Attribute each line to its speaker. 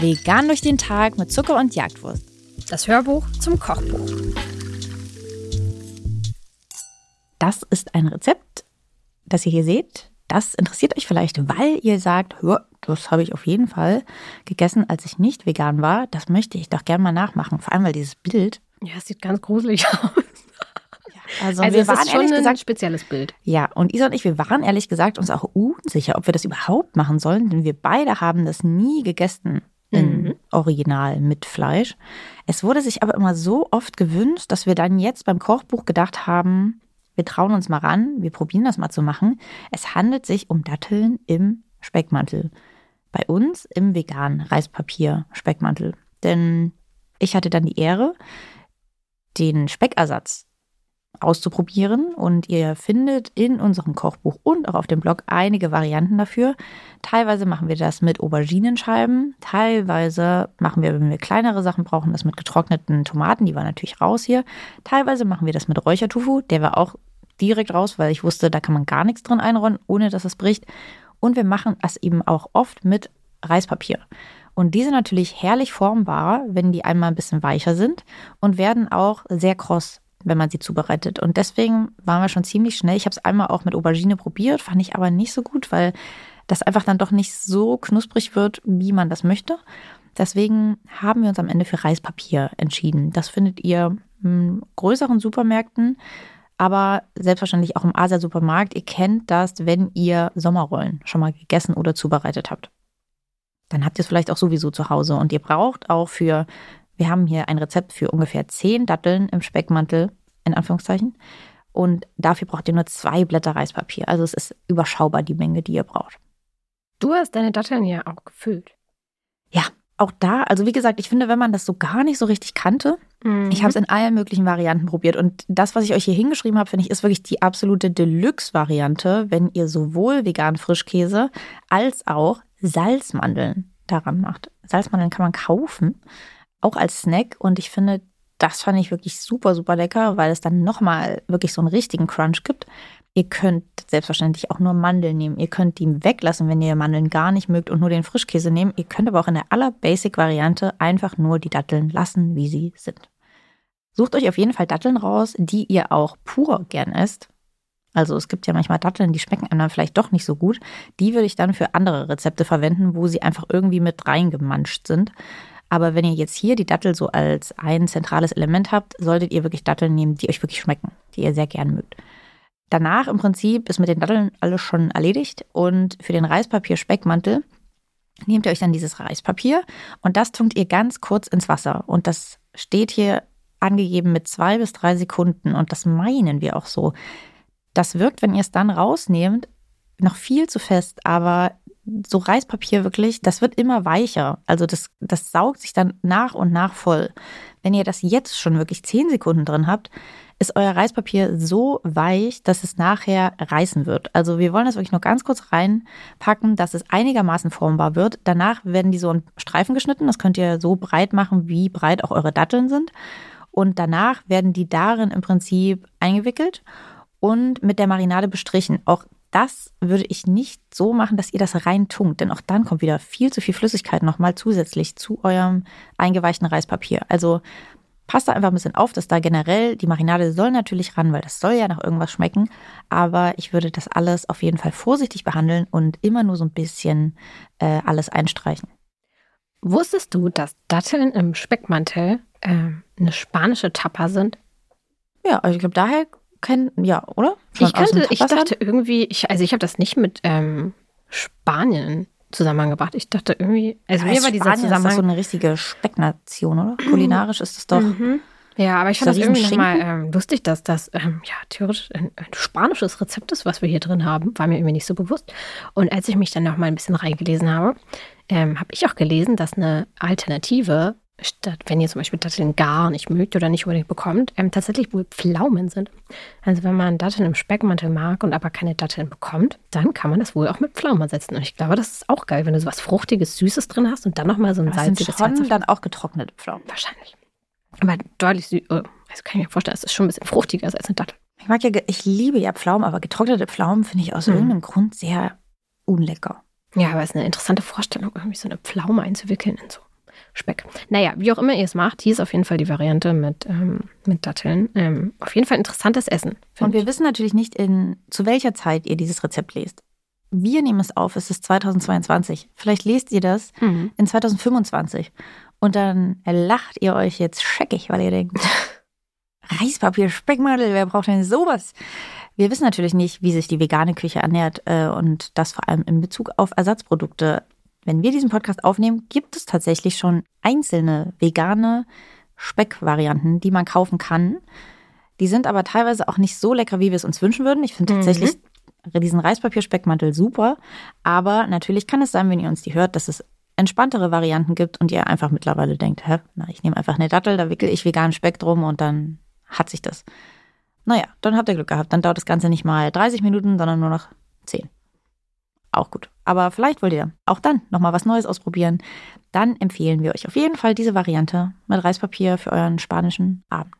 Speaker 1: Vegan durch den Tag mit Zucker und Jagdwurst.
Speaker 2: Das Hörbuch zum Kochbuch.
Speaker 1: Das ist ein Rezept, das ihr hier seht. Das interessiert euch vielleicht, weil ihr sagt, das habe ich auf jeden Fall gegessen, als ich nicht vegan war. Das möchte ich doch gerne mal nachmachen. Vor allem, weil dieses Bild.
Speaker 2: Ja, es sieht ganz gruselig aus.
Speaker 1: Also,
Speaker 2: Also
Speaker 1: wir waren ehrlich
Speaker 2: ein
Speaker 1: gesagt,
Speaker 2: spezielles Bild.
Speaker 1: ja, und Isa und ich, wir waren ehrlich gesagt uns auch unsicher, ob wir das überhaupt machen sollen, denn wir beide haben das nie gegessen in
Speaker 2: Mhm.
Speaker 1: Original mit Fleisch. Es wurde sich aber immer so oft gewünscht, dass wir dann jetzt beim Kochbuch gedacht haben, wir trauen uns mal ran, wir probieren das mal zu machen. Es handelt sich um Datteln im Speckmantel. Bei uns im veganen Reispapier-Speckmantel. Denn ich hatte dann die Ehre, den Speckersatz auszuprobieren und ihr findet in unserem Kochbuch und auch auf dem Blog einige Varianten dafür. Teilweise machen wir das mit Auberginenscheiben, teilweise machen wir, wenn wir kleinere Sachen brauchen, das mit getrockneten Tomaten, die waren natürlich raus hier. Teilweise machen wir das mit Räuchertofu, der war auch direkt raus, weil ich wusste, da kann man gar nichts drin einrollen, ohne dass es bricht. Und wir machen es eben auch oft mit Reispapier. Und die sind natürlich herrlich formbar, wenn die einmal ein bisschen weicher sind und werden auch sehr kross, wenn man sie zubereitet. Und deswegen waren wir schon ziemlich schnell. Ich habe es einmal auch mit Aubergine probiert, fand ich aber nicht so gut, weil das einfach dann doch nicht so knusprig wird, wie man das möchte. Deswegen haben wir uns am Ende für Reispapier entschieden. Das findet ihr in größeren Supermärkten, aber selbstverständlich auch im Asia-Supermarkt. Ihr kennt das, wenn ihr Sommerrollen schon mal gegessen oder zubereitet habt. Dann habt ihr es vielleicht auch sowieso zu Hause. Und ihr braucht auch für, wir haben hier ein Rezept für ungefähr zehn Datteln im Speckmantel, in Anführungszeichen. Und dafür braucht ihr nur zwei Blätter Reispapier. Also es ist überschaubar die Menge, die ihr braucht.
Speaker 2: Du hast deine Datteln ja auch gefüllt.
Speaker 1: Ja, auch da, also wie gesagt, ich finde, wenn man das so gar nicht so richtig kannte,
Speaker 2: Mhm.
Speaker 1: ich habe es in allen möglichen Varianten probiert. Und das, was ich euch hier hingeschrieben habe, finde ich, ist wirklich die absolute Deluxe-Variante, wenn ihr sowohl veganen Frischkäse als auch Salzmandeln daran macht. Salzmandeln kann man kaufen, auch als Snack. Und ich finde, das fand ich wirklich super, super lecker, weil es dann nochmal wirklich so einen richtigen Crunch gibt. Ihr könnt selbstverständlich auch nur Mandeln nehmen. Ihr könnt die weglassen, wenn ihr Mandeln gar nicht mögt und nur den Frischkäse nehmen. Ihr könnt aber auch in der aller-Basic-Variante einfach nur die Datteln lassen, wie sie sind. Sucht euch auf jeden Fall Datteln raus, die ihr auch pur gern esst. Also es gibt ja manchmal Datteln, die schmecken einem dann vielleicht doch nicht so gut. Die würde ich dann für andere Rezepte verwenden, wo sie einfach irgendwie mit reingemanscht sind. Aber wenn ihr jetzt hier die Dattel so als ein zentrales Element habt, solltet ihr wirklich Datteln nehmen, die euch wirklich schmecken, die ihr sehr gern mögt. Danach im Prinzip ist mit den Datteln alles schon erledigt und für den Reispapier-Speckmantel nehmt ihr euch dann dieses Reispapier und das tunkt ihr ganz kurz ins Wasser. Und das steht hier angegeben mit zwei bis drei Sekunden und das meinen wir auch so. Das wirkt, wenn ihr es dann rausnehmt, noch viel zu fest, aber so Reispapier wirklich, das wird immer weicher. Also das, das saugt sich dann nach und nach voll. Wenn ihr das jetzt schon wirklich zehn Sekunden drin habt, ist euer Reispapier so weich, dass es nachher reißen wird. Also wir wollen das wirklich nur ganz kurz reinpacken, dass es einigermaßen formbar wird. Danach werden die so in Streifen geschnitten. Das könnt ihr so breit machen, wie breit auch eure Datteln sind. Und danach werden die darin im Prinzip eingewickelt und mit der Marinade bestrichen. Auch das würde ich nicht so machen, dass ihr das rein tunkt, denn auch dann kommt wieder viel zu viel Flüssigkeit nochmal zusätzlich zu eurem eingeweichten Reispapier. Also passt da einfach ein bisschen auf, dass da generell die Marinade soll natürlich ran, weil das soll ja nach irgendwas schmecken. Aber ich würde das alles auf jeden Fall vorsichtig behandeln und immer nur so ein bisschen äh, alles einstreichen.
Speaker 2: Wusstest du, dass Datteln im Speckmantel ähm, eine spanische Tapa sind?
Speaker 1: Ja, also ich glaube, daher kennen, ja, oder? Schon
Speaker 2: Ich, kannte, ich dachte irgendwie, ich, also ich habe das nicht mit ähm, Spanien zusammengebracht. Ich dachte irgendwie, also
Speaker 1: Ja,
Speaker 2: mir war dieser
Speaker 1: Spanien ist das so
Speaker 2: Zusammenhang.
Speaker 1: eine richtige Specknation, oder? Kulinarisch ist es doch.
Speaker 2: Mhm. Ja, aber ich fand das irgendwie nochmal ähm, lustig, dass das ähm, ja theoretisch ein, ein spanisches Rezept ist, was wir hier drin haben. War mir irgendwie nicht so bewusst. Und als ich mich dann noch mal ein bisschen reingelesen habe, ähm, habe ich auch gelesen, dass eine Alternative, statt wenn ihr zum Beispiel Datteln gar nicht mögt oder nicht unbedingt bekommt, ähm, tatsächlich wohl Pflaumen sind. Also wenn man Datteln im Speckmantel mag und aber keine Datteln bekommt, dann kann man das wohl auch mit Pflaumen ersetzen. Und ich glaube, das ist auch geil, wenn du so was Fruchtiges, Süßes drin hast und dann noch mal so ein
Speaker 1: Das sind
Speaker 2: salziges
Speaker 1: schon
Speaker 2: Herzhaft-
Speaker 1: dann auch getrocknete Pflaumen.
Speaker 2: Wahrscheinlich. Aber deutlich süß. Also kann ich mir vorstellen, es ist schon ein bisschen fruchtiger als eine Dattel.
Speaker 1: Ich mag ja, ich liebe ja Pflaumen, aber getrocknete Pflaumen finde ich aus
Speaker 2: Mhm.
Speaker 1: irgendeinem Grund sehr unlecker.
Speaker 2: Ja, aber es ist eine interessante Vorstellung, irgendwie so eine Pflaume einzuwickeln in so Speck. Naja, wie auch immer ihr es macht, hier ist auf jeden Fall die Variante mit, ähm, mit Datteln. Ähm, auf jeden Fall interessantes Essen.
Speaker 1: Und wir
Speaker 2: ich.
Speaker 1: wissen natürlich nicht, in, zu welcher Zeit ihr dieses Rezept lest. Wir nehmen es auf, es ist 2022. Vielleicht lest ihr das
Speaker 2: Mhm.
Speaker 1: in 2025. Und dann lacht ihr euch jetzt scheckig, weil ihr denkt, Reispapier, Speckmadel, wer braucht denn sowas? Wir wissen natürlich nicht, wie sich die vegane Küche ernährt äh, und das vor allem in Bezug auf Ersatzprodukte. Wenn wir diesen Podcast aufnehmen, gibt es tatsächlich schon einzelne vegane Speckvarianten, die man kaufen kann. Die sind aber teilweise auch nicht so lecker, wie wir es uns wünschen würden. Ich finde
Speaker 2: Mhm.
Speaker 1: tatsächlich diesen Reispapierspeckmantel super. Aber natürlich kann es sein, wenn ihr uns die hört, dass es entspanntere Varianten gibt und ihr einfach mittlerweile denkt, hä, na, ich nehme einfach eine Dattel, da wickel ich veganen Speck drum und dann hat sich das. Naja, dann habt ihr Glück gehabt. Dann dauert das Ganze nicht mal 30 Minuten, sondern nur noch 10. Auch gut. Aber vielleicht wollt ihr auch dann nochmal was Neues ausprobieren. Dann empfehlen wir euch auf jeden Fall diese Variante mit Reispapier für euren spanischen Abend.